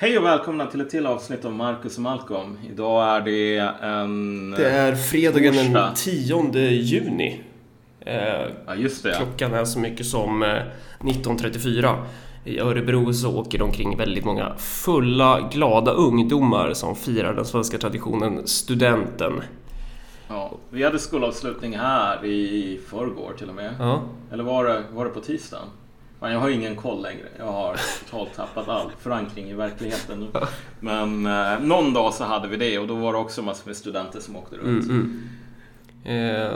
Hej och välkomna till ett till avsnitt av Marcus och Malcolm. Idag är det en... Det är fredagen den torsdag. 10 juni. Eh, Ja, just det. klockan är så mycket som eh, 19.34. I Örebro så åker det omkring väldigt många fulla, glada ungdomar som firar den svenska traditionen studenten. Ja, vi hade skolavslutning här i förrgår till och med. Ja. Eller var det, var det på tisdagen? Fan, jag har ingen koll längre. Jag har totalt tappat all förankring i verkligheten nu. Men eh, någon dag så hade vi det och då var det också massor med studenter som åkte runt. Mm, mm. Eh,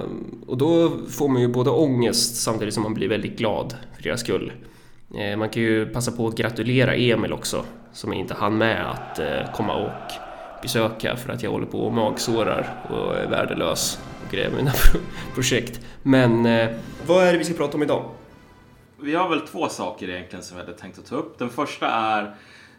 och då får man ju både ångest samtidigt som man blir väldigt glad för deras skull. Eh, man kan ju passa på att gratulera Emil också, som inte hann med att eh, komma och besöka för att jag håller på och magsårar och är värdelös och med mina pro- projekt. Men eh, vad är det vi ska prata om idag? Vi har väl två saker egentligen som vi hade tänkt att ta upp. Den första är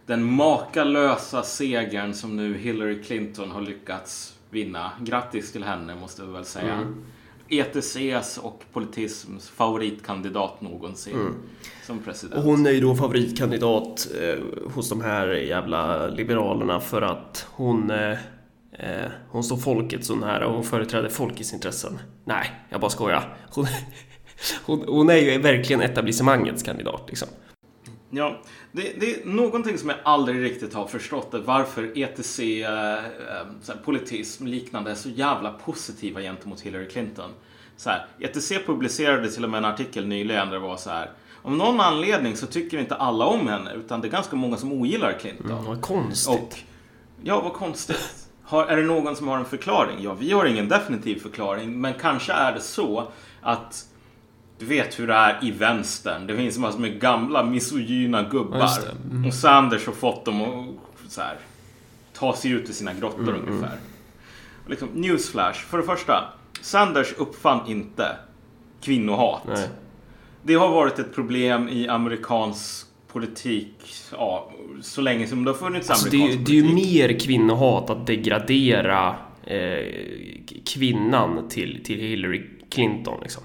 den makalösa segern som nu Hillary Clinton har lyckats vinna. Grattis till henne måste vi väl säga. Mm. ETCs och politisms favoritkandidat någonsin som president. Och hon är ju då favoritkandidat eh, hos de här jävla liberalerna för att hon, eh, eh, hon står folket så nära och hon företräder folkets intressen. Nej, jag bara skojar. Hon, hon, hon är ju verkligen etablissemangets kandidat liksom. Ja, det, det är någonting som jag aldrig riktigt har förstått. är Varför ETC, eh, eh, politism liknande är så jävla positiva gentemot Hillary Clinton. Så här, ETC publicerade till och med en artikel nyligen där det var så här. Om någon anledning så tycker inte alla om henne utan det är ganska många som ogillar Clinton. Mm, vad konstigt. Och, ja, vad konstigt. Har, är det någon som har en förklaring? Ja, vi har ingen definitiv förklaring, men kanske är det så att du vet hur det är i vänstern. Det finns massor med gamla misogyna gubbar. Mm. Och Sanders har fått dem att så här, ta sig ut ur sina grottor Mm, ungefär. Och liksom, newsflash. För det första, Sanders uppfann inte kvinnohat. Nej. Det har varit ett problem i amerikansk politik ja, så länge som det har funnits Alltså, det, är, amerikansk ju- det är ju politik. mer kvinnohat att degradera eh, kvinnan till, till Hillary Clinton liksom.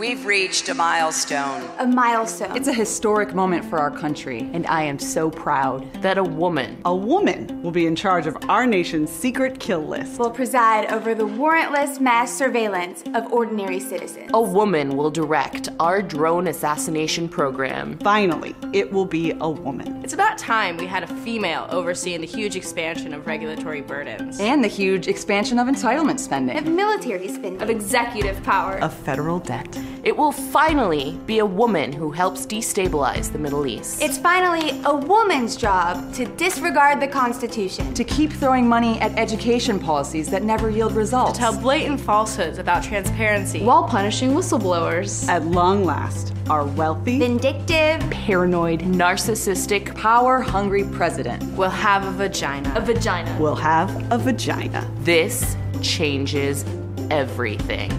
We've reached a milestone. A milestone. It's a historic moment for our country, and I am so proud. that a woman A woman will be in charge of our nation's secret kill list. will preside over the warrantless mass surveillance of ordinary citizens. a woman will direct our drone assassination program. Finally, it will be a woman. It's about time we had a female overseeing the huge expansion of regulatory burdens. And the huge expansion of entitlement spending. Of military spending. Of executive power. Of federal debt. It will finally be a woman who helps destabilize the Middle East. It's finally a woman's job to disregard the Constitution. To keep throwing money at education policies that never yield results. To tell blatant falsehoods about transparency. while punishing whistleblowers. At long last, our wealthy, Vindictive. Paranoid, narcissistic, Power hungry president. will have a vagina. A vagina. will have a vagina. this changes everything.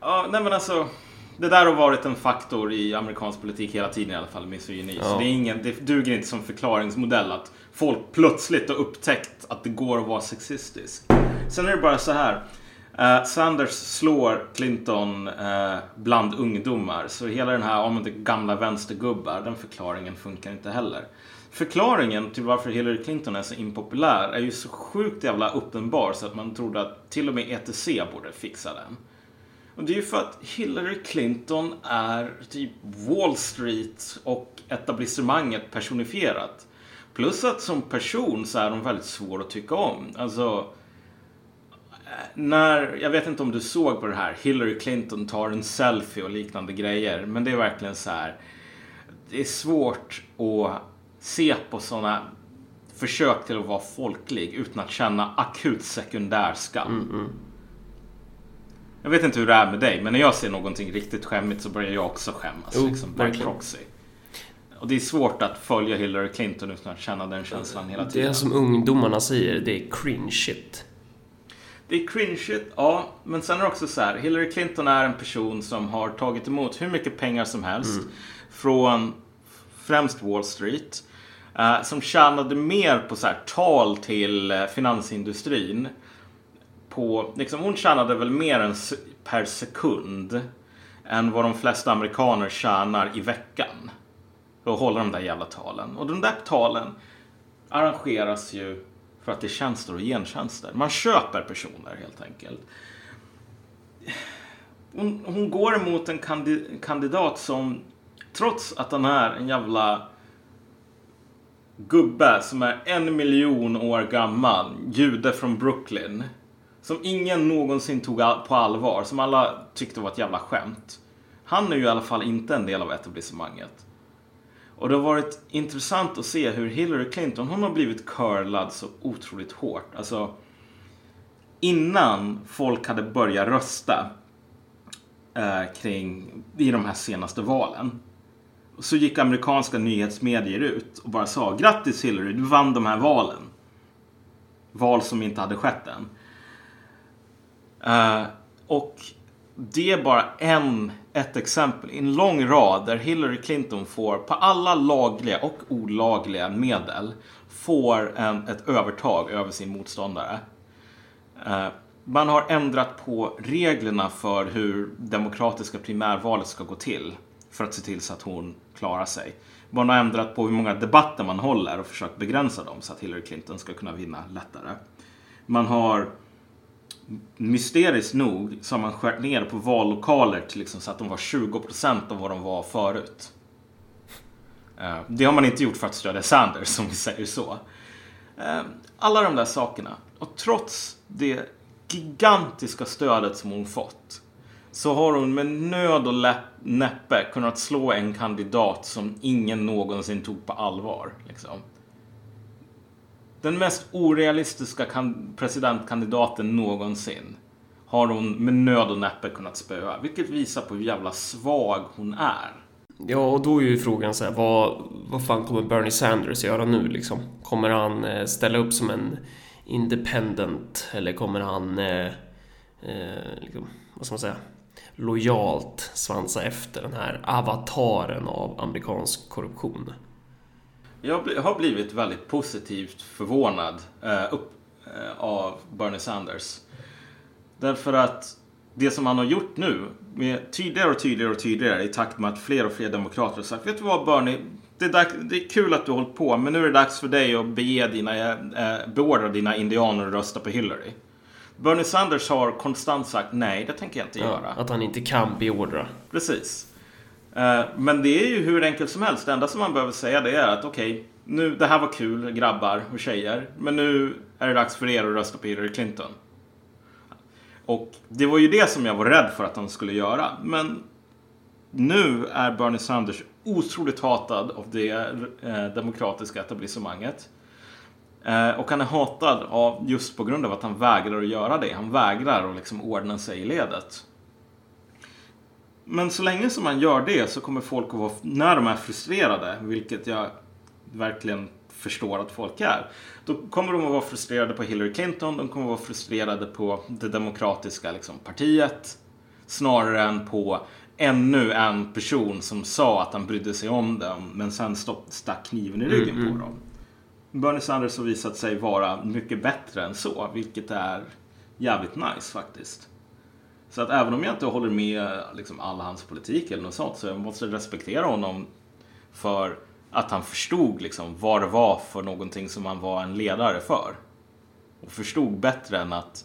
Ja, nej men alltså. Det där har varit en faktor i amerikansk politik hela tiden i alla fall, misogyni. Så Ja. det, är ingen, det duger inte som förklaringsmodell att folk plötsligt har upptäckt att det går att vara sexistisk. Sen är det bara så här. eh, Sanders slår Clinton eh, bland ungdomar. Så hela den här, om det är gamla vänstergubbar, den förklaringen funkar inte heller. Förklaringen till varför Hillary Clinton är så impopulär är ju så sjukt jävla uppenbar så att man trodde att till och med ETC borde fixa den. Och det är ju för att Hillary Clinton är typ Wall Street och etablissemanget personifierat. Plus att som person så är hon väldigt svår att tycka om. Alltså, eh, när, jag vet inte om du såg på det här, Hillary Clinton tar en selfie och liknande grejer. Men det är verkligen så här, det är svårt att se på sådana försök till att vara folklig utan att känna akut sekundär skam. Mm, mm. Jag vet inte hur det är med dig, men när jag ser någonting riktigt skämmigt så börjar jag också skämmas. Jo, liksom, by proxy. Och det är svårt att följa Hillary Clinton utan att känna den känslan hela Det tiden. är som ungdomarna säger, det är cringe shit. Det är cringeigt, ja. Men sen är det också så här. Hillary Clinton är en person som har tagit emot hur mycket pengar som helst. Från främst Wall Street. eh, som tjänade mer på så här, tal till eh, finansindustrin. På, liksom, hon tjänade väl mer än per sekund. Än vad de flesta amerikaner tjänar i veckan. och hålla de där jävla talen. Och de där talen arrangeras ju för att det är tjänster och gentjänster. Man köper personer helt enkelt. Hon, hon går emot en kandidat som trots att han är en jävla gubbe som är en miljon år gammal, jude från Brooklyn. Som ingen någonsin tog på allvar, som alla tyckte var ett jävla skämt. Han är ju i alla fall inte en del av etablissemanget. Och det har varit intressant att se hur Hillary Clinton, hon har blivit curlad så otroligt hårt. Alltså, innan folk hade börjat rösta eh, kring, i de här senaste valen. Så gick amerikanska nyhetsmedier ut och bara sa grattis Hillary, du vann de här valen. Val som inte hade skett än. Uh, och det är bara en, ett exempel i en lång rad där Hillary Clinton får på alla lagliga och olagliga medel får en, ett övertag över sin motståndare. Uh, man har ändrat på reglerna för hur demokratiska primärvalet ska gå till för att se till så att hon klarar sig. Man har ändrat på hur många debatter man håller och försökt begränsa dem så att Hillary Clinton ska kunna vinna lättare. Man har mysteriskt nog så har man skärt ner på vallokaler till liksom så att de var 20% av vad de var förut. Eh, det har man inte gjort för att stödja Sanders, om vi säger så. Eh, alla de där sakerna. Och trots det gigantiska stödet som hon fått så har hon med nöd och näppe kunnat slå en kandidat som ingen någonsin tog på allvar. Liksom. Den mest orealistiska presidentkandidaten någonsin har hon med nöd och näppe kunnat spöa. Vilket visar på hur jävla svag hon är. Ja, och då är ju frågan så här, vad, vad fan kommer Bernie Sanders göra nu liksom? Kommer han eh, ställa upp som en independent eller kommer han, eh, eh, liksom, vad ska man säga, lojalt svansa efter den här avataren av amerikansk korruption? Jag har blivit väldigt positivt förvånad eh, upp, eh, av Bernie Sanders. Därför att det som han har gjort nu, med tydligare och tydligare och tydligare i takt med att fler och fler demokrater har sagt Vet du vad Bernie, det är, dags, det är kul att du har hållit på, men nu är det dags för dig att bege dina, eh, beordra dina indianer att rösta på Hillary. Bernie Sanders har konstant sagt nej, det tänker jag inte ja, göra. Att han inte kan beordra. Precis. Eh, men det är ju hur enkelt som helst. Det enda som man behöver säga det är att okej, okay, nu, det här var kul grabbar och tjejer. Men nu är det dags för er att rösta på Hillary Clinton. Och det var ju det som jag var rädd för att han skulle göra. Men nu är Bernie Sanders otroligt hatad av det eh, demokratiska etablissemanget. Eh, och han är hatad av, just på grund av att han vägrar att göra det. Han vägrar att liksom ordna sig i ledet. Men så länge som man gör det så kommer folk att vara, när de är frustrerade, vilket jag verkligen förstår att folk är, då kommer de att vara frustrerade på Hillary Clinton, de kommer att vara frustrerade på det demokratiska liksom, partiet, snarare än på ännu en person som sa att han brydde sig om dem, men sen stopp, stack kniven i ryggen mm, på mm. dem. Bernie Sanders har visat sig vara mycket bättre än så, vilket är jävligt nice faktiskt. Så att även om jag inte håller med liksom, all hans politik eller något sånt så jag måste respektera honom för att han förstod liksom, vad det var för någonting som han var en ledare för. Och förstod bättre än att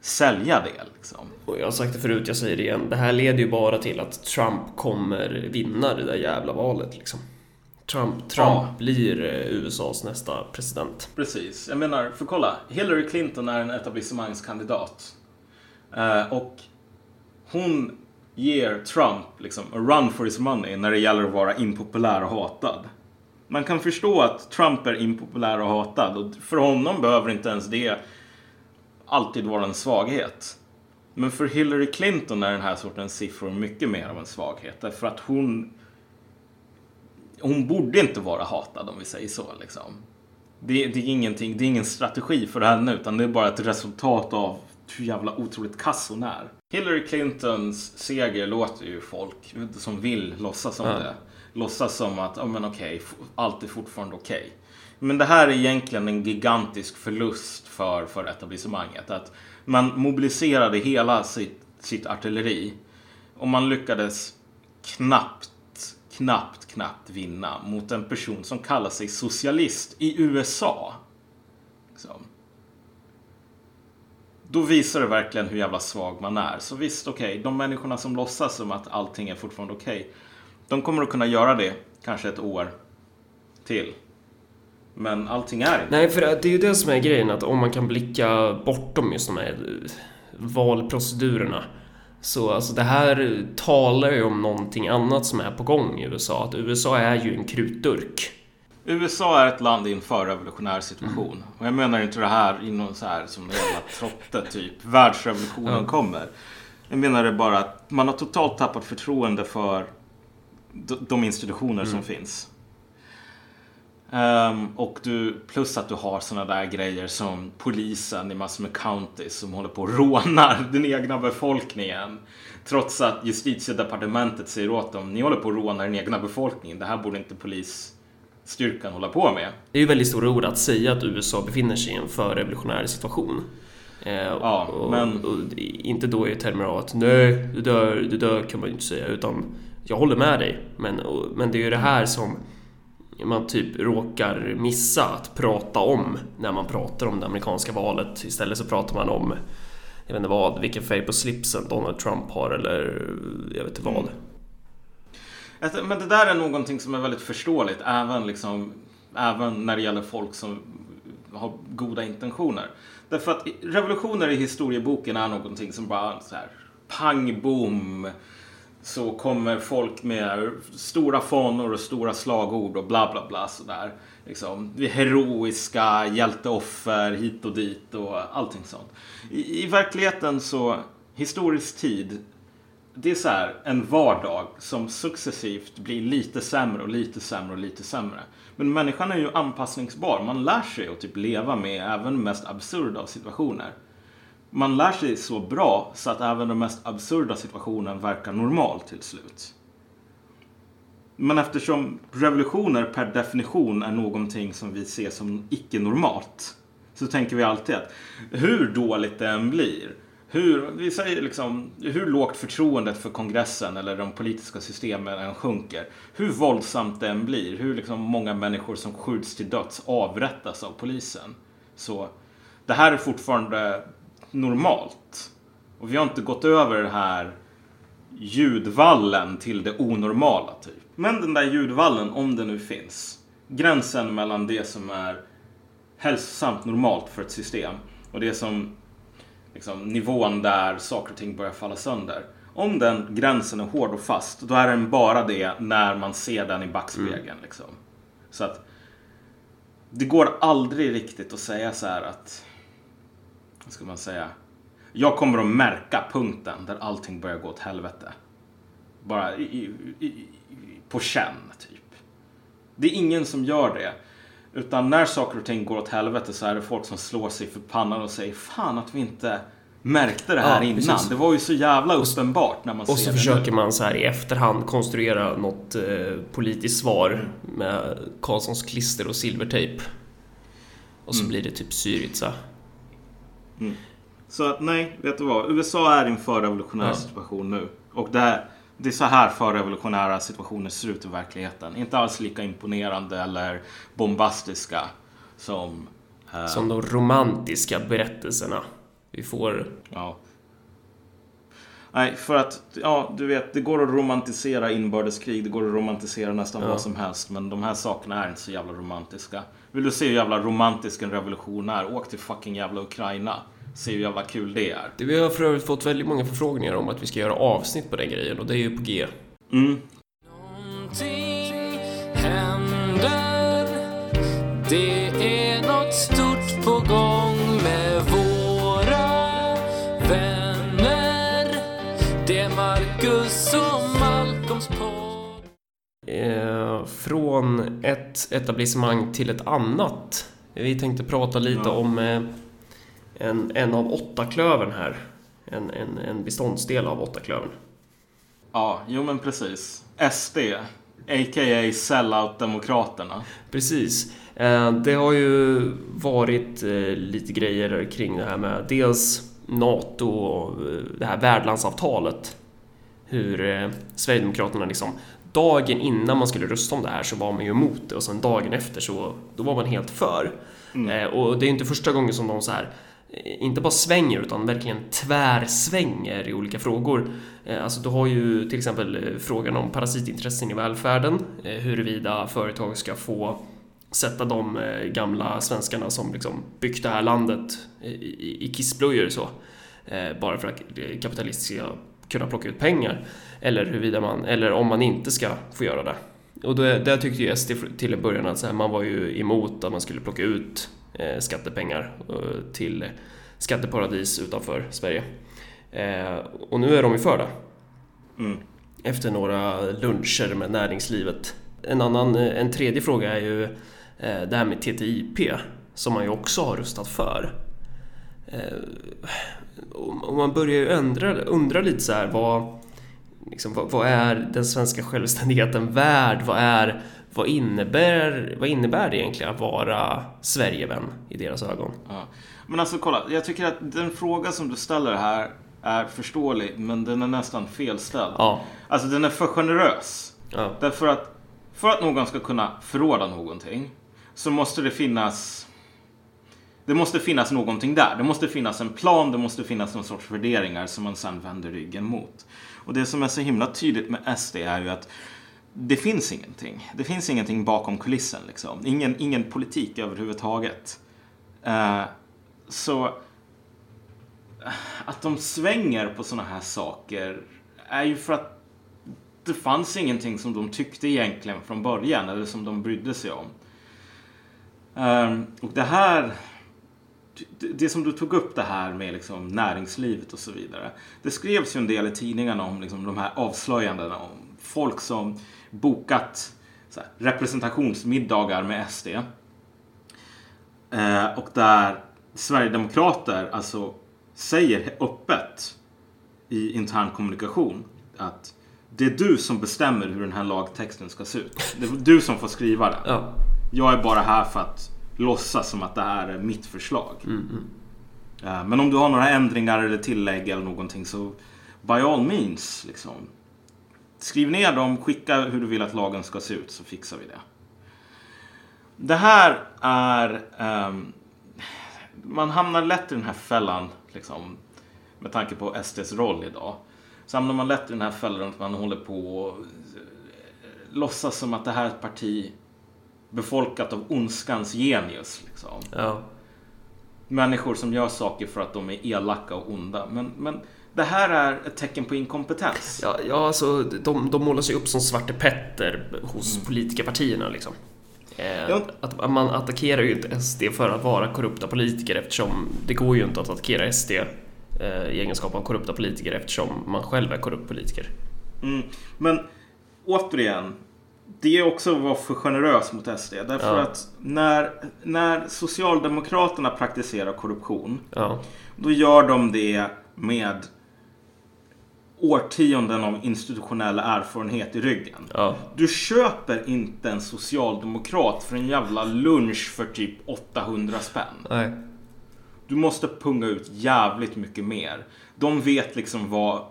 sälja det. Liksom. Och jag har sagt det förut, jag säger det igen. Det här leder ju bara till att Trump kommer vinna det där jävla valet. Liksom. Trump, Trump ja. blir eh, USAs nästa president. Precis. Jag menar, för kolla. Hillary Clinton är en etablissemangskandidat. Uh, och hon ger Trump liksom a run for his money när det gäller att vara impopulär och hatad. Man kan förstå att Trump är impopulär och hatad och för honom behöver inte ens det alltid vara en svaghet. Men för Hillary Clinton är den här sortens siffror mycket mer av en svaghet därför att hon hon borde inte vara hatad om vi säger så liksom. Det, det, är ingenting, det är ingen strategi för henne utan det är bara ett resultat av hur jävla otroligt kass hon är. Hillary Clintons seger låter ju folk som vill låtsas som ja. det. Låtsas som att, ja oh, men okej, okay, allt är fortfarande okej. Okay. Men det här är egentligen en gigantisk förlust för, för etablissemanget. Att man mobiliserade hela sitt, sitt artilleri och man lyckades knappt knappt, knappt vinna mot en person som kallar sig socialist i USA. Liksom. Då visar det verkligen hur jävla svag man är. Så visst, okej, okay, de människorna som låtsas som att allting är fortfarande okej. Okay, de kommer att kunna göra det kanske ett år till. Men allting är inte. Nej, för det är ju det som är grejen att om man kan blicka bortom just de här eh, valprocedurerna. Så alltså det här talar ju om någonting annat som är på gång i USA. Att USA är ju en krutdurk. USA är ett land i en förrevolutionär situation. Mm. Och jag menar inte det här i någon så här som en jävla trotte typ. Världsrevolutionen mm. kommer. Jag menar det bara att man har totalt tappat förtroende för de institutioner mm. som finns. Um, och du, plus att du har sådana där grejer som polisen i massor med counties som håller på och rånar den egna befolkningen. Trots att justitiedepartementet säger åt dem, ni håller på att råna den egna befolkningen. Det här borde inte polisstyrkan hålla på med. Det är ju väldigt stora ord att säga att USA befinner sig i en förrevolutionär situation. Eh, ja, och, men... Och, och, inte då i termer av att nej, det där, det där kan man ju inte säga, utan jag håller med dig. Men, men det är ju det här som man typ råkar missa att prata om när man pratar om det amerikanska valet. Istället så pratar man om, jag vet inte vad, vilken färg på slipsen Donald Trump har eller jag vet inte vad. Mm. Men det där är någonting som är väldigt förståeligt även, liksom, även när det gäller folk som har goda intentioner. Därför att revolutioner i historieboken är någonting som bara så här pang bom så kommer folk med stora fanor och stora slagord och bla bla bla sådär. Liksom, heroiska hjälteoffer hit och dit och allting sånt. I, i verkligheten så, historisk tid, det är så här en vardag som successivt blir lite sämre och lite sämre och lite sämre. Men människan är ju anpassningsbar. Man lär sig att typ leva med även de mest absurda av situationer man lär sig så bra så att även den mest absurda situationen verkar normal till slut. Men eftersom revolutioner per definition är någonting som vi ser som icke-normalt så tänker vi alltid att hur dåligt det än blir, hur, vi säger liksom, hur lågt förtroendet för kongressen eller de politiska systemen än sjunker, hur våldsamt det än blir, hur liksom många människor som skjuts till döds avrättas av polisen. Så det här är fortfarande normalt. Och vi har inte gått över den här ljudvallen till det onormala typ. Men den där ljudvallen, om den nu finns. Gränsen mellan det som är hälsosamt normalt för ett system och det som liksom, nivån där saker och ting börjar falla sönder. Om den gränsen är hård och fast, då är den bara det när man ser den i backspegeln. Mm. Liksom. Så att det går aldrig riktigt att säga så här att vad ska man säga? Jag kommer att märka punkten där allting börjar gå åt helvete. Bara i, i, i, på känn, typ. Det är ingen som gör det. Utan när saker och ting går åt helvete så är det folk som slår sig för pannan och säger Fan att vi inte märkte det här ja, innan. Precis. Det var ju så jävla uppenbart när man och ser det Och så försöker nu. man så här i efterhand konstruera något eh, politiskt svar med Karlssons klister och silvertejp. Och så mm. blir det typ Syriza. Mm. Så att nej, vet du vad? USA är i en förrevolutionär ja. situation nu. Och det, är, det är så här förrevolutionära situationer ser ut i verkligheten. Inte alls lika imponerande eller bombastiska som... Eh... Som de romantiska berättelserna vi får. Ja. Nej, för att, ja, du vet, det går att romantisera inbördeskrig, det går att romantisera nästan ja. vad som helst, men de här sakerna är inte så jävla romantiska. Vill du se hur jävla romantisk en revolution är? Åk till fucking jävla Ukraina. Se hur jävla kul det är. Vi har för övrigt fått väldigt många förfrågningar om att vi ska göra avsnitt på den grejen och det är ju på G. Mm. Någonting händer. Det är något stort på gång med våra vänner. Det är Marcus och Malcolms podd. Eh, från ett etablissemang till ett annat. Vi tänkte prata lite ja. om eh, en, en av åtta klövern här. En, en, en beståndsdel av åtta klövern. Ja, jo men precis. SD, a.k.a. sellout-demokraterna. Precis. Eh, det har ju varit eh, lite grejer kring det här med dels NATO och det här värdlandsavtalet. Hur Sverigedemokraterna liksom dagen innan man skulle rösta om det här så var man ju emot det och sen dagen efter så då var man helt för. Eh, och det är inte första gången som de så här eh, Eh, inte bara svänger utan verkligen tvärsvänger i olika frågor. Eh, alltså du har ju till exempel eh, frågan om parasitintressen i välfärden, huruvida företag ska få sätta de gamla svenskarna som liksom byggt det här landet i, kissblöjor så. Bara för att kapitalister ska kunna plocka ut pengar. Eller huruvida man, eller om man inte ska få göra det. Och det där tyckte ju SD till en början att så här, man var ju emot att man skulle plocka ut skattepengar eh, till skatteparadis utanför Sverige. Eh, och nu är de ju för det. Efter några luncher med näringslivet. En annan, eh, en tredje fråga är ju eh, det här med TTIP som man ju också har röstat för. Eh, och man börjar ju undra, undra lite så här vad, liksom, vad, vad är den svenska självständigheten värd? Vad, är, vad, innebär, vad innebär det egentligen att vara Sverigevän i deras ögon? Ja. Men alltså kolla, jag tycker att den fråga som du ställer här är förståelig, men den är nästan felställd. Ja. Alltså den är för generös. Ja. Därför att för att någon ska kunna förråda någonting så måste det finnas det måste finnas någonting där. Det måste finnas en plan, det måste finnas någon sorts värderingar som man sen vänder ryggen mot. Och det som är så himla tydligt med SD är ju att det finns ingenting. Det finns ingenting bakom kulissen liksom. Ingen, ingen politik överhuvudtaget. Eh, så eh, att de svänger på sådana här saker är ju för att det fanns ingenting som de tyckte egentligen från början eller som de brydde sig om. Ehm, och det här, det, det som du tog upp det här med liksom näringslivet och så vidare. Det skrevs ju en del i tidningarna om liksom de här avslöjandena om folk som bokat här, representationsmiddagar med SD. Eh, och där Sverigedemokrater alltså säger öppet i intern kommunikation att det är du som bestämmer hur den här lagtexten ska se ut. Det är du som får skriva den. Ja. Jag är bara här för att låtsas som att det här är mitt förslag. Eh, Men om du har några ändringar eller tillägg eller någonting så by all means, liksom. Skriv ner dem, skicka hur du vill att lagen ska se ut så fixar vi det. Det här är... ehm, man hamnar lätt i den här fällan, liksom, med tanke på SDs roll idag. Så hamnar man lätt i den här fällan att man håller på och eh, låtsas som att det här är ett parti befolkat av ondskans genius. Liksom. Ja. Människor som gör saker för att de är elaka och onda. Men, men det här är ett tecken på inkompetens. Ja, ja alltså, de, de målas ju upp som Svarte Petter hos politikerpartierna liksom. Eh, Ja. att, man attackerar ju inte SD för att vara korrupta politiker eftersom det går ju inte att attackera SD eh, i egenskap av korrupta politiker eftersom man själv är korrupt politiker. Mm. Men återigen, det är också att vara för generös mot SD. Därför Ja. att när, när Socialdemokraterna praktiserar korruption, Ja, då gör de det med årtionden av institutionell erfarenhet i ryggen. ja, Du köper inte en socialdemokrat för en jävla lunch för typ 800 spänn. nej. Du måste punga ut jävligt mycket mer. De vet liksom vad...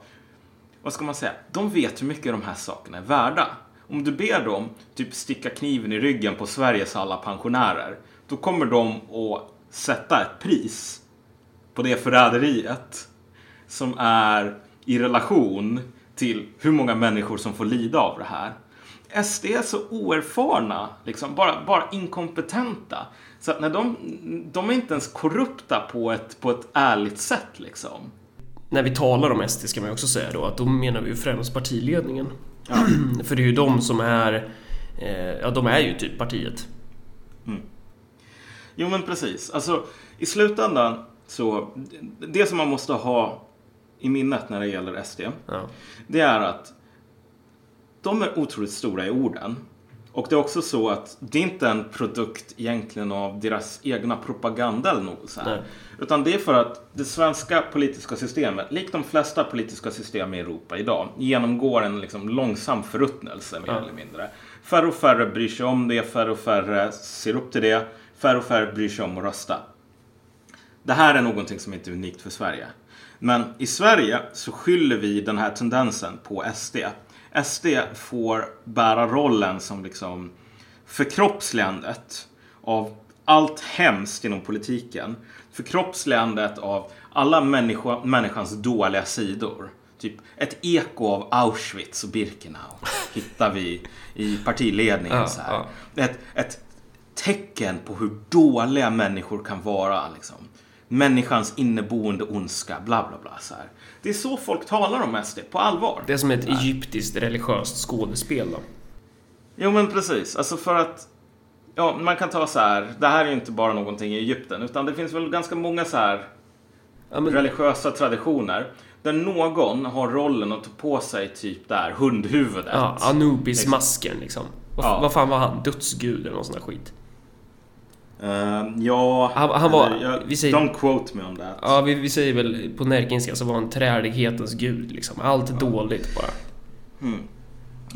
Vad ska man säga? De vet hur mycket de här sakerna är värda. Om du ber dem typ sticka kniven i ryggen på Sveriges alla pensionärer. Då kommer de att sätta ett pris på det förräderiet som är i relation till hur många människor som får lida av det här. SD är så oerfarna, liksom, bara, bara inkompetenta. Så att när de, de är inte ens korrupta på ett, på ett ärligt sätt. Liksom. När vi talar om SD ska man också säga då att då menar vi ju främst partiledningen. För det är ju de som är, eh, ja de är ju typ partiet. Jo men precis. Alltså i slutändan så, det som man måste ha i minnet när det gäller SD, Ja. det är att de är otroligt stora i orden. Och det är också så att det är inte en produkt egentligen av deras egna propaganda eller något så här. Nej. Utan det är för att det svenska politiska systemet, likt de flesta politiska system i Europa idag, genomgår en liksom långsam förruttnelse mer eller mindre. Färre och färre bryr sig om det, färre och färre ser upp till det, färre och färre bryr sig om att rösta. Det här är någonting som inte är unikt för Sverige. Men i Sverige så skyller vi den här tendensen på SD. SD får bära rollen som liksom förkroppsligandet av allt hemskt inom politiken. Förkroppsligandet av alla människa, människans dåliga sidor. Typ ett eko av Auschwitz och Birkenau hittar vi i partiledningen. Så här. Ett, ett tecken på hur dåliga människor kan vara. Liksom. Människans inneboende ondska, bla bla bla. Så här. Det är så folk talar om SD, på allvar. Det är som ett egyptiskt religiöst skådespel då. Jo men precis, alltså för att Ja, man kan ta så här. Det här är ju inte bara någonting i Egypten, utan det finns väl ganska många så här Ja, men- religiösa traditioner där någon har rollen att ta på sig typ där hundhuvudet. Ja, Anubis-masken liksom. Vad, Ja. vad fan var han? Dödsgud eller någon sån där skit? Eh, ja, Han- han var- eller jag, vi säger- don't quote me on that. Ja, vi, vi säger väl på närkenska så var han trälighetens gud liksom. Allt dåligt bara.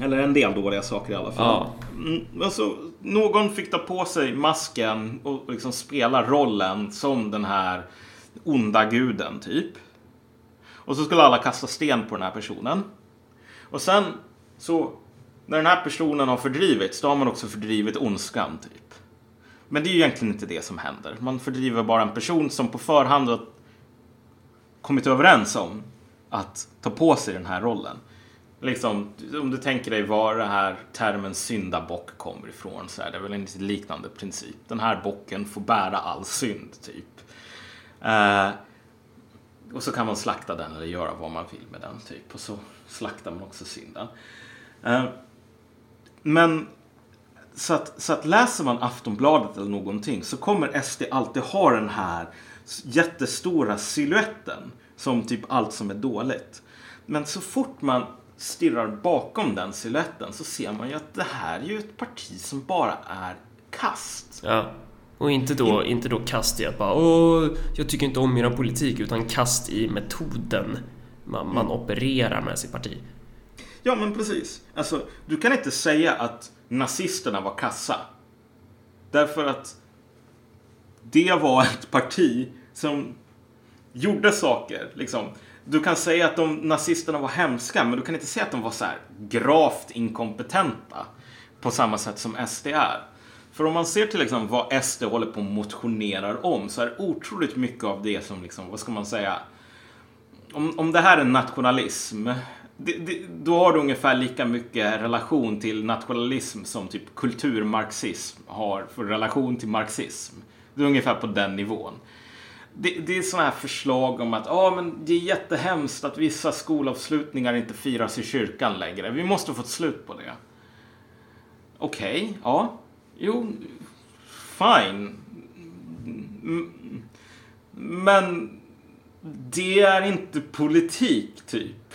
Eller en del dåliga saker i alla fall. Ja. Mm, alltså, någon fick ta på sig masken och liksom spela rollen som den här onda guden, typ. Och så skulle alla kasta sten på den här personen. Och sen så, när den här personen har fördrivits, då har man också fördrivit ondskan, typ. Men det är ju egentligen inte det som händer. Man fördriver bara en person som på förhand har kommit överens om att ta på sig den här rollen. Liksom, om du tänker dig var den här termen syndabock kommer ifrån så är det väl en lite liknande princip. Den här bocken får bära all synd, typ. Eh, och så kan man slakta den eller göra vad man vill med den, typ. Och så slaktar man också synden. Eh, men så att, så att läser man Aftonbladet eller någonting så kommer SD alltid ha den här jättestora siluetten som typ allt som är dåligt. Men så fort man stirrar bakom den siluetten så ser man ju att det här är ju ett parti som bara är kast. Ja. Och inte då, inte då kast i att bara åh, jag tycker inte om era politik utan kast i metoden man, man opererar med sitt parti. Ja, men precis. Alltså, du kan inte säga att nazisterna var kassa. Därför att det var ett parti som gjorde saker. Liksom. Du kan säga att de nazisterna var hemska, men du kan inte säga att de var så här gravt inkompetenta på samma sätt som SD är. För om man ser till liksom vad SD håller på och motionerar om så är det otroligt mycket av det som, liksom, vad ska man säga, om, om det här är nationalism, det, det, då har du ungefär lika mycket relation till nationalism som typ kulturmarxism har för relation till marxism. Det är ungefär på den nivån. Det, det är sådana här förslag om att ah, men det är jättehemskt att vissa skolavslutningar inte firas i kyrkan längre. Vi måste få ett slut på det. Okej, ja. Jo, fine. Men det är inte politik, typ.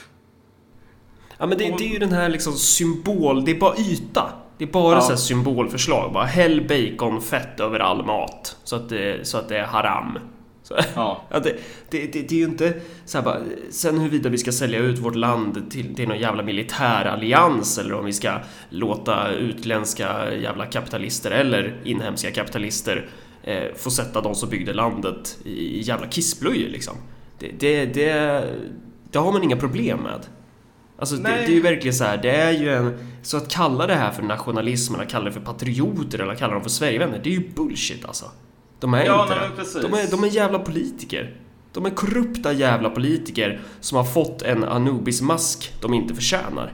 Ja men det, det är ju den här liksom symbol, det är bara yta. Det är bara Ja. så symbolförslag. Bara häll baconfett över all mat så att det, så att det är haram. Så, Ja. ja, det, det, det, det är ju inte så här bara, sen huruvida vi ska sälja ut vårt land till, till någon jävla militärallians eller om vi ska låta utländska jävla kapitalister eller inhemska kapitalister eh, få sätta de som byggde landet i, i jävla kissblöjor liksom. Det, det, det, det har man inga problem med. Alltså det, det är ju verkligen så här, det är ju en... Så att kalla det här för nationalism eller kalla det för patrioter eller kalla dem för Sverigevänner, det är ju bullshit alltså. De är Ja, inte nej, precis. De är, de är jävla politiker. De är korrupta jävla politiker som har fått en Anubis-mask de inte förtjänar.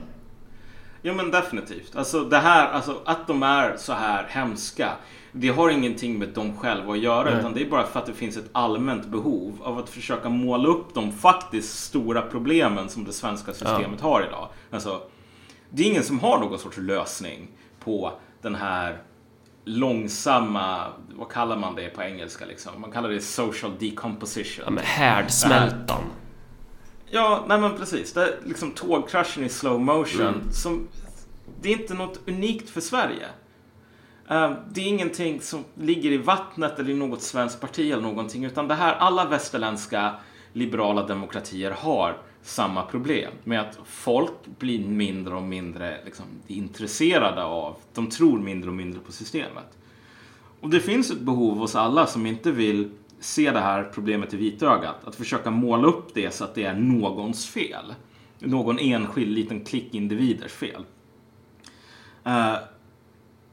Ja men definitivt. Alltså det här, alltså att de är så här hemska. Det har ingenting med dem själva att göra Nej. utan det är bara för att det finns ett allmänt behov av att försöka måla upp de faktiskt stora problemen som det svenska systemet har idag. Alltså, det är ingen som har någon sorts lösning på den här långsamma, vad kallar man det på engelska liksom? Man kallar det social decomposition. Ja, men härdsmältan. Ja, nej men precis. Det är liksom tågkraschen i slow motion. Mm. Som, det är inte något unikt för Sverige. Ehm, det är ingenting som ligger i vattnet eller i något svenskt parti eller någonting. Utan det här, alla västerländska liberala demokratier har samma problem med att folk blir mindre och mindre liksom, intresserade av, de tror mindre och mindre på systemet. Och det finns ett behov hos alla som inte vill se det här problemet i vitögat. Att försöka måla upp det så att det är någons fel. någon enskild liten klick individers fel. Uh,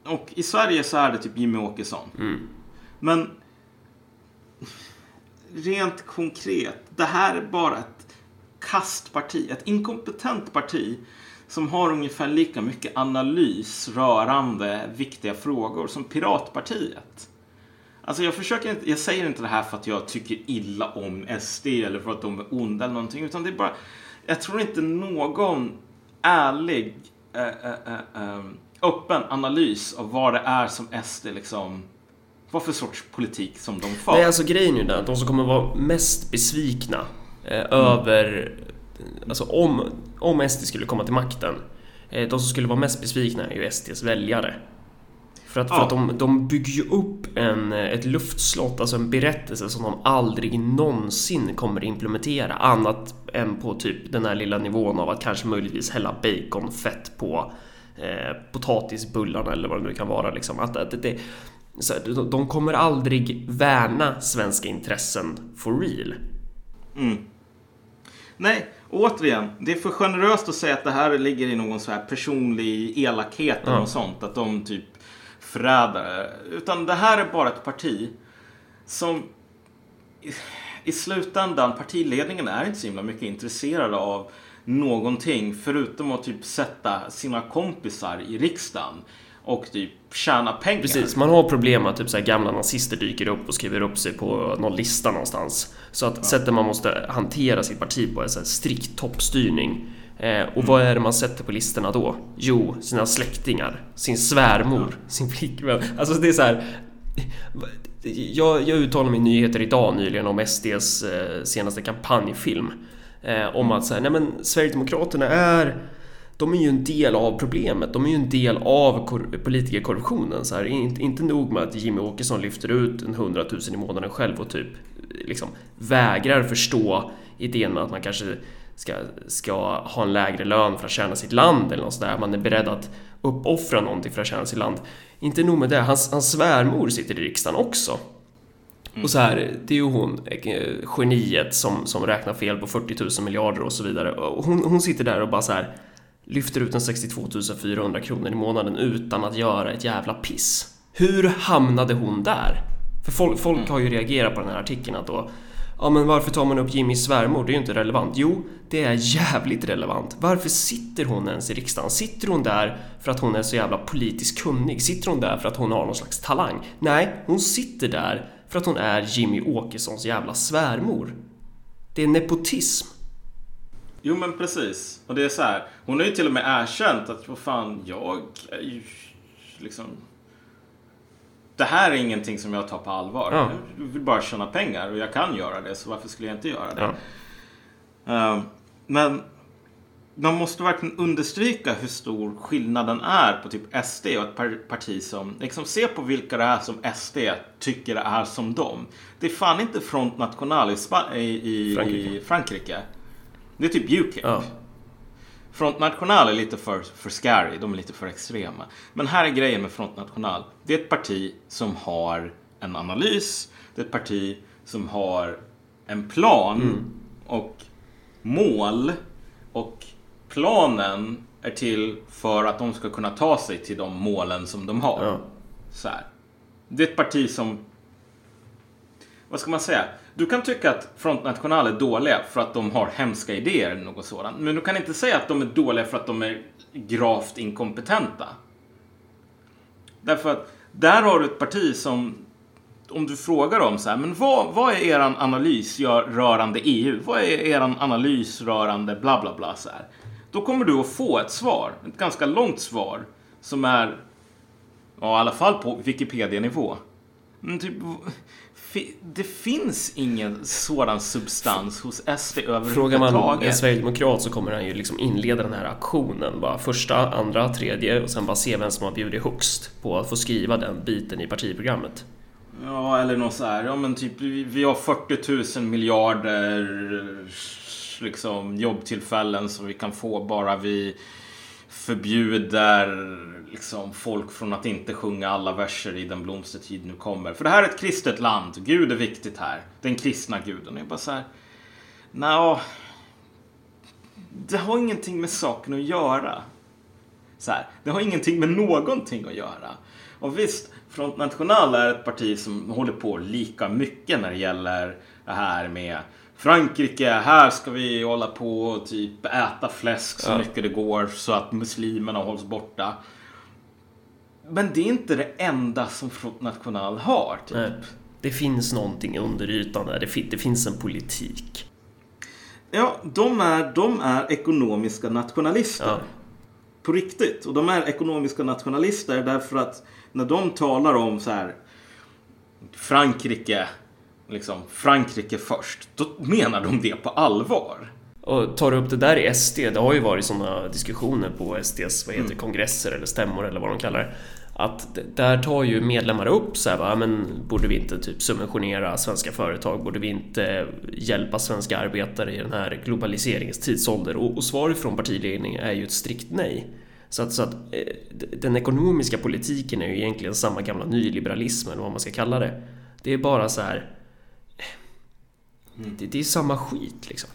och i Sverige så är det typ Jimmy Åkesson. Men rent konkret, det här är bara ett kastparti, ett inkompetent parti som har ungefär lika mycket analys rörande viktiga frågor som Piratpartiet. Alltså jag försöker inte, jag säger inte det här för att jag tycker illa om SD eller för att de är onda eller någonting, utan det är bara, jag tror inte någon ärlig, eh, eh, eh, eh, öppen analys av vad det är som SD liksom, vad för sorts politik som de för. Nej, alltså grejen är ju den att de som kommer vara mest besvikna eh, över... Alltså om, om SD skulle komma till makten. Eh, de som skulle vara mest besvikna är ju SDs väljare. För att, för Ja. att de, de bygger ju upp en, eh, ett luftslott, alltså en berättelse som de aldrig någonsin kommer implementera annat än på typ den här lilla nivån av att kanske möjligtvis hälla baconfett på eh, potatisbullarna eller vad det nu kan vara. Liksom. Att, att det, så de, kommer aldrig värna svenska intressen for real. Nej, återigen, det är för generöst att säga att det här ligger i någon så här personlig elakhet eller Ja. något sånt. Att de typ förrädare. Utan det här är bara ett parti som i, i slutändan, partiledningen är inte så himla mycket intresserade av någonting förutom att typ sätta sina kompisar i riksdagen och typ tjäna pengar. Precis, man har problem att typ så gamla nazister dyker upp och skriver upp sig på någon lista någonstans. Så att sättet man måste hantera sitt parti på är så strikt toppstyrning. Eh, och vad är det man sätter på listorna då? Jo, sina släktingar, sin svärmor, sin flickvän. Alltså det är så här. Jag, jag uttalade mig i nyheter idag nyligen om SDs eh, senaste kampanjfilm. Eh, om att så här, nej men Sverigedemokraterna är de är ju en del av problemet. De är ju en del av politikerkorruptionen. Så här, inte, inte nog med att Jimmy Åkesson lyfter ut en hundratusen i månaden själv och typ liksom vägrar förstå idén med att man kanske ska, ska ha en lägre lön för att tjäna sitt land eller något sådär. Man är beredd att uppoffra någonting för att tjäna sitt land. Inte nog med det, hans, hans svärmor sitter i riksdagen också. Och så här, det är ju hon, eh, geniet som, som räknar fel på 40 000 miljarder och så vidare. Och hon, hon sitter där och bara så här lyfter ut en 62 400 kronor i månaden utan att göra ett jävla piss. Hur hamnade hon där? För folk, folk har ju reagerat på den här artikeln att då Ja men varför tar man upp Jimmys svärmor? Det är ju inte relevant. Jo, det är jävligt relevant. Varför sitter hon ens i riksdagen? Sitter hon där för att hon är så jävla politiskt kunnig? Sitter hon där för att hon har någon slags talang? Nej, hon sitter där för att hon är Jimmy Åkessons jävla svärmor. Det är nepotism. Jo men precis. Och det är så här. Hon har ju till och med erkänt att vad fan, jag är ju liksom... Det här är ingenting som jag tar på allvar. Ja. Jag vill bara tjäna pengar och jag kan göra det så varför skulle jag inte göra det? Ja. Eh, men man måste verkligen understryka hur stor skillnaden är på typ SD och ett par- parti som liksom se på vilka det är som SD tycker är som dem. Det är fan inte Front National i, Spa- i, i, Frankrike. i Frankrike. Det är typ UKIP. Ja. Front National är lite för, för scary, de är lite för extrema. Men här är grejen med Front National. Det är ett parti som har en analys, det är ett parti som har en plan och mål. Och planen är till för att de ska kunna ta sig till de målen som de har. Ja. Så här. Det är ett parti som vad ska man säga? Du kan tycka att Front National är dåliga för att de har hemska idéer eller något sådant. Men du kan inte säga att de är dåliga för att de är gravt inkompetenta. Därför att där har du ett parti som, om du frågar dem så här, men vad, vad är er analys rörande EU? Vad är er analys rörande bla bla bla så här? Då kommer du att få ett svar, ett ganska långt svar, som är, ja i alla fall på Wikipedia-nivå. Men typ, det finns ingen sådan substans hos SD Frågar man en överhuvudtaget. sverigedemokrat så kommer han ju liksom inleda den här aktionen. Bara första, andra, tredje och sen bara se vem som har bjudit högst på att få skriva den biten i partiprogrammet. Ja, eller något så här. Ja, men typ vi har 40 000 miljarder liksom jobbtillfällen som vi kan få bara vi förbjuder liksom folk från att inte sjunga alla verser i den blomstertid nu kommer. För det här är ett kristet land. Gud är viktigt här. Den kristna guden. Jag bara så här. Nå, det har ingenting med saken att göra. Så här, det har ingenting med någonting att göra. Och visst, Front National är ett parti som håller på lika mycket när det gäller här med Frankrike, här ska vi hålla på och typ äta fläsk så Ja. mycket det går så att muslimerna hålls borta. Men det är inte det enda som Front National har. Typ. Nej. Det finns någonting under ytan där. Det, fin- det finns en politik. Ja, de är, de är ekonomiska nationalister. Ja. På riktigt. Och de är ekonomiska nationalister därför att när de talar om så här Frankrike, liksom Frankrike först, då menar de det på allvar. Och tar du upp det där i SD, det har ju varit sådana diskussioner på SDs vad heter, Mm. kongresser eller stämmor eller vad de kallar det. Att där tar ju medlemmar upp så här, va, men borde vi inte typ subventionera svenska företag? Borde vi inte hjälpa svenska arbetare i den här globaliseringens tidsålder? Och, och svaret från partiledningen är ju ett strikt nej. Så att, så att eh, den ekonomiska politiken är ju egentligen samma gamla nyliberalism eller vad man ska kalla det. Det är bara så här. Eh, Det, det är samma skit liksom.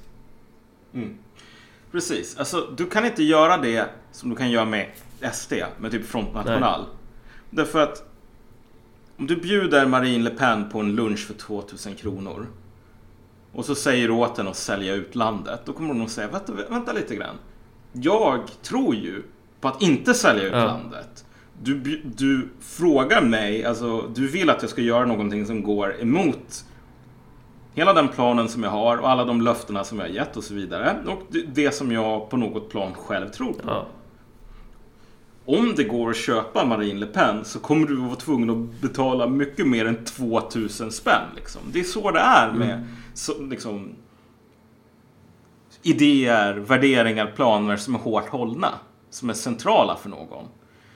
Precis. Alltså, du kan inte göra det som du kan göra med SD, med typ Front National. Därför att om du bjuder Marine Le Pen på en lunch för 2000 kronor och så säger du åt henne att sälja ut landet, då kommer hon att säga vänta, vänta lite grann. Jag tror ju på att inte sälja ut Ja. landet. Du, du frågar mig, alltså du vill att jag ska göra någonting som går emot hela den planen som jag har och alla de löftena som jag har gett och så vidare. Och det, som jag på något plan själv tror på. Ja. Om det går att köpa Marine Le Pen så kommer du vara tvungen att betala mycket mer än 2000 spänn. Liksom. Det är så det är med så, liksom, idéer, värderingar, planer som är hårt hållna. Som är centrala för någon.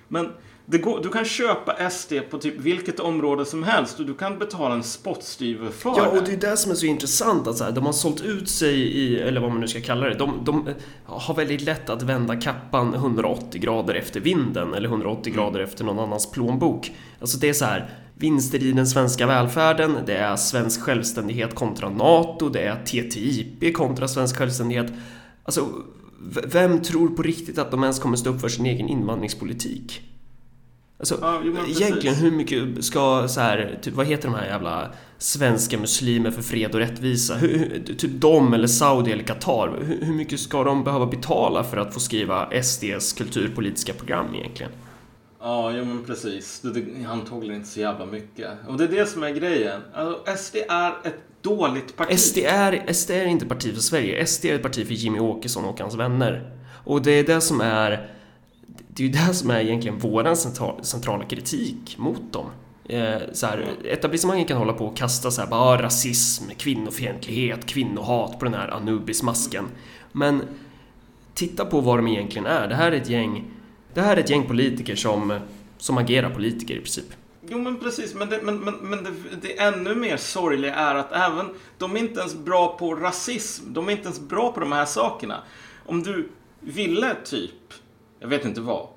Men går, du kan köpa SD på typ vilket område som helst och du kan betala en spottstyver för Ja, och det. är det som är så intressant att så här, de har sålt ut sig i, eller vad man nu ska kalla det, de, de eh, har väldigt lätt att vända kappan 180 grader efter vinden eller 180 grader efter någon annans plånbok. Alltså det är så här, vinster i den svenska välfärden, det är svensk självständighet kontra NATO, det är TTIP kontra svensk självständighet. Alltså, vem tror på riktigt att de ens kommer stå upp för sin egen invandringspolitik? Alltså, Ja, jo, egentligen hur mycket ska så här, typ, vad heter de här jävla svenska muslimer för fred och rättvisa? Hur, typ de eller Saudi eller Qatar, hur, hur mycket ska de behöva betala för att få skriva SDs kulturpolitiska program egentligen? Ja, jo men precis. Det, det, antagligen inte så jävla mycket. Och det är det som är grejen. Alltså, SD är ett dåligt parti. SD är, SD är inte ett parti för Sverige, SD är ett parti för Jimmy Åkesson och hans vänner. Och det är det som är det är ju det som är egentligen våran central, centrala kritik mot dem. Eh, så här, etablissemanget kan hålla på och kasta så här, bara, ah, rasism, kvinnofientlighet, kvinnohat på den här Anubis-masken. Men titta på vad de egentligen är. Det här är ett gäng, det här är ett gäng politiker som, som agerar politiker i princip. Jo men precis, men, det, men, men, men det, det ännu mer sorgliga är att även de är inte ens bra på rasism. De är inte ens bra på de här sakerna. Om du ville typ, jag vet inte vad,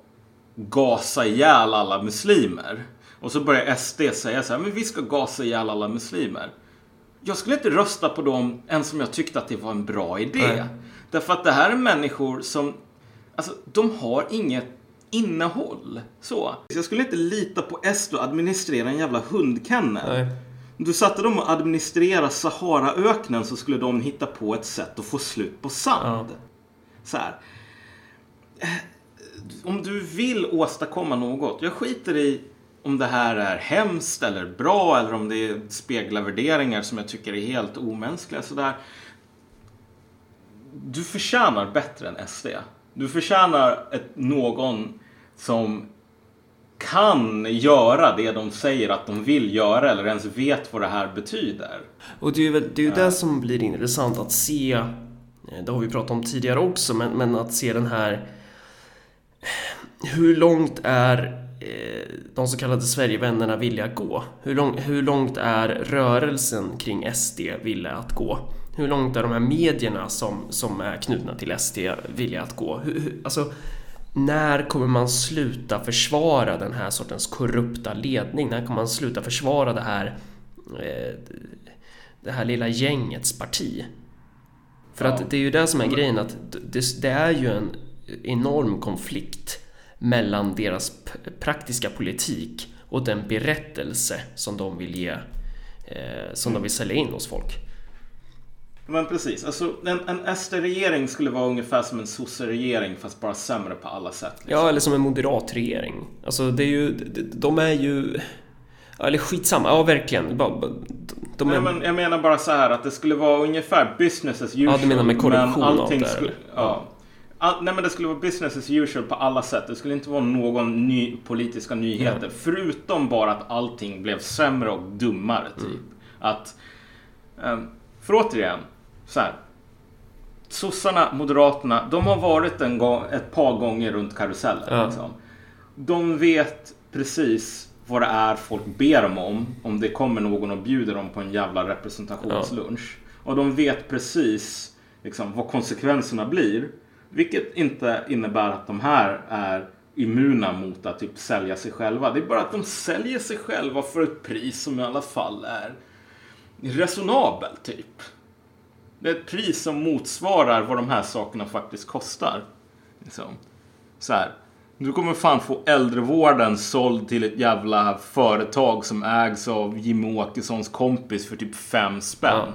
gasa ihjäl alla muslimer. Och så börjar SD säga så här, men vi ska gasa ihjäl alla muslimer. Jag skulle inte rösta på dem ens om jag tyckte att det var en bra idé. Nej. Därför att det här är människor som, alltså de har inget innehåll. Så. Jag skulle inte lita på SD och administrera en jävla hundkennel. Nej. Om du satte dem att administrera Saharaöknen så skulle de hitta på ett sätt att få slut på sand. Så här. Eh, Om du vill åstadkomma något, jag skiter i om det här är hemskt eller bra eller om det speglar värderingar som jag tycker är helt omänskliga. Så där. Du förtjänar bättre än SD. Du förtjänar ett, någon som kan göra det de säger att de vill göra eller ens vet vad det här betyder. Och det är ju, det, är ju det som blir intressant att se, eh, det har vi pratat om tidigare också, men, men att se den här hur långt är eh, de så kallade Sverigevännerna villiga att gå? Hur, lång, hur långt är rörelsen kring SD villiga att gå? Hur långt är de här medierna som, som är knutna till SD villiga att gå? Hur, hur, alltså, när kommer man sluta försvara den här sortens korrupta ledning? När kommer man sluta försvara det här, eh, det här lilla gängets parti? För att det är ju det som är grejen att det, det är ju en enorm konflikt mellan deras praktiska politik och den berättelse som de vill ge, eh, som de vill sälja in hos folk. Men precis, alltså en, en SD-regering skulle vara ungefär som en sosse-regering fast bara sämre på alla sätt. Liksom. Ja, eller som en moderat regering. Alltså det är ju, de- är ju... Eller skitsamma, ja verkligen. De är, Nej, men jag menar bara så här att det skulle vara ungefär business as usual. Ja, du menar med korruption men och allt allting det skulle, ja. All, nej men det skulle vara business as usual på alla sätt. Det skulle inte vara någon ny politiska nyheter. Förutom bara att allting blev sämre och dummare. Typ. Mm. Att, ehm, för återigen, så här. Sossarna, Moderaterna, de har varit en gång, ett par gånger runt karusellen. Ja. Liksom. De vet precis vad det är folk ber dem om. Om det kommer någon och bjuder dem på en jävla representationslunch. Och de vet precis liksom, vad konsekvenserna blir. Vilket inte innebär att de här är immuna mot att typ sälja sig själva. Det är bara att de säljer sig själva för ett pris som i alla fall är resonabelt typ. Det är ett pris som motsvarar vad de här sakerna faktiskt kostar. Liksom. Så här. Du kommer fan få äldrevården såld till ett jävla företag som ägs av Jimmie Åkessons kompis för typ fem spänn.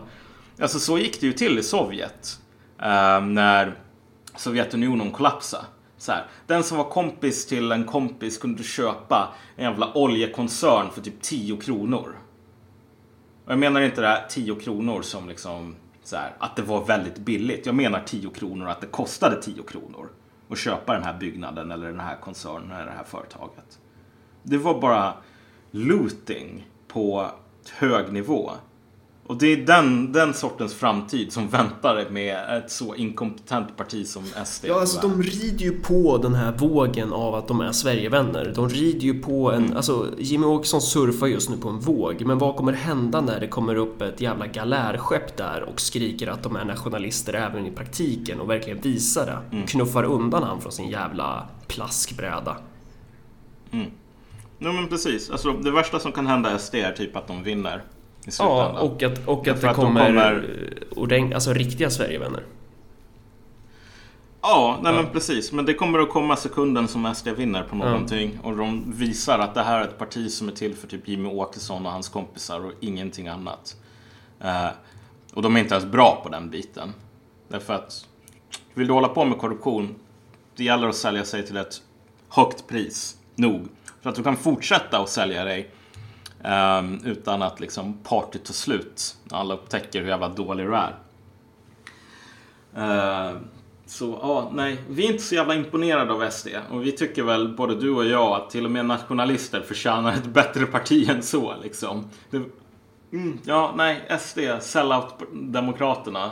Alltså så gick det ju till i Sovjet. eh, när Sovjetunionen kollapsade. Så här, den som var kompis till en kompis kunde köpa en jävla oljekoncern för typ 10 kronor. Och jag menar inte det här 10 kronor som liksom så här, att det var väldigt billigt. Jag menar 10 kronor att det kostade 10 kronor att köpa den här byggnaden eller den här koncernen eller det här företaget. Det var bara looting på hög nivå. Och det är den, den sortens framtid som väntar med ett så inkompetent parti som SD. Ja, alltså de rider ju på den här vågen av att de är Sverigevänner. De rider ju på en, Mm. alltså Jimmy Åkesson surfar just nu på en våg. Men vad kommer hända när det kommer upp ett jävla galärskepp där och skriker att de är nationalister även i praktiken och verkligen visar det? Mm. Knuffar undan han från sin jävla plaskbräda. Ja men precis. Alltså, det värsta som kan hända SD är typ att de vinner. I slutändan. Ja, och att, och att Därför det att de kommer, kommer- ordent- alltså riktiga Sverigevänner. Ja, nej men precis. Men det kommer att komma sekunden som SD vinner på någonting. Och de visar att det här är ett parti som är till för typ Jimmy Åkesson och hans kompisar och ingenting annat. Eh, och de är inte ens bra på den biten. Därför att vill du hålla på med korruption, det gäller att sälja sig till ett högt pris nog. Så att du kan fortsätta att sälja dig Um, utan att liksom partyt tar slut. När alla upptäcker hur jävla dålig du är. Uh, så ja, nej, vi är inte så jävla imponerade av SD. Och vi tycker väl, både du och jag, att till och med nationalister förtjänar ett bättre parti än så. Liksom. Det, mm, ja, nej, SD, sellout-demokraterna.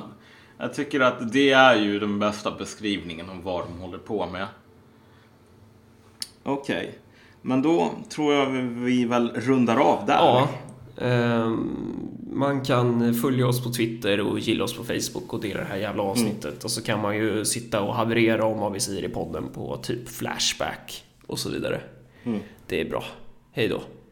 Jag tycker att det är ju den bästa beskrivningen om vad de håller på med. Okej, men då tror jag vi, väl rundar av där. Ja. ehm, man kan följa oss på Twitter och gilla oss på Facebook och dela det här jävla avsnittet. Och så kan man ju sitta och haverera om vad vi säger i podden på typ Flashback och så vidare. Det är bra. Hej då.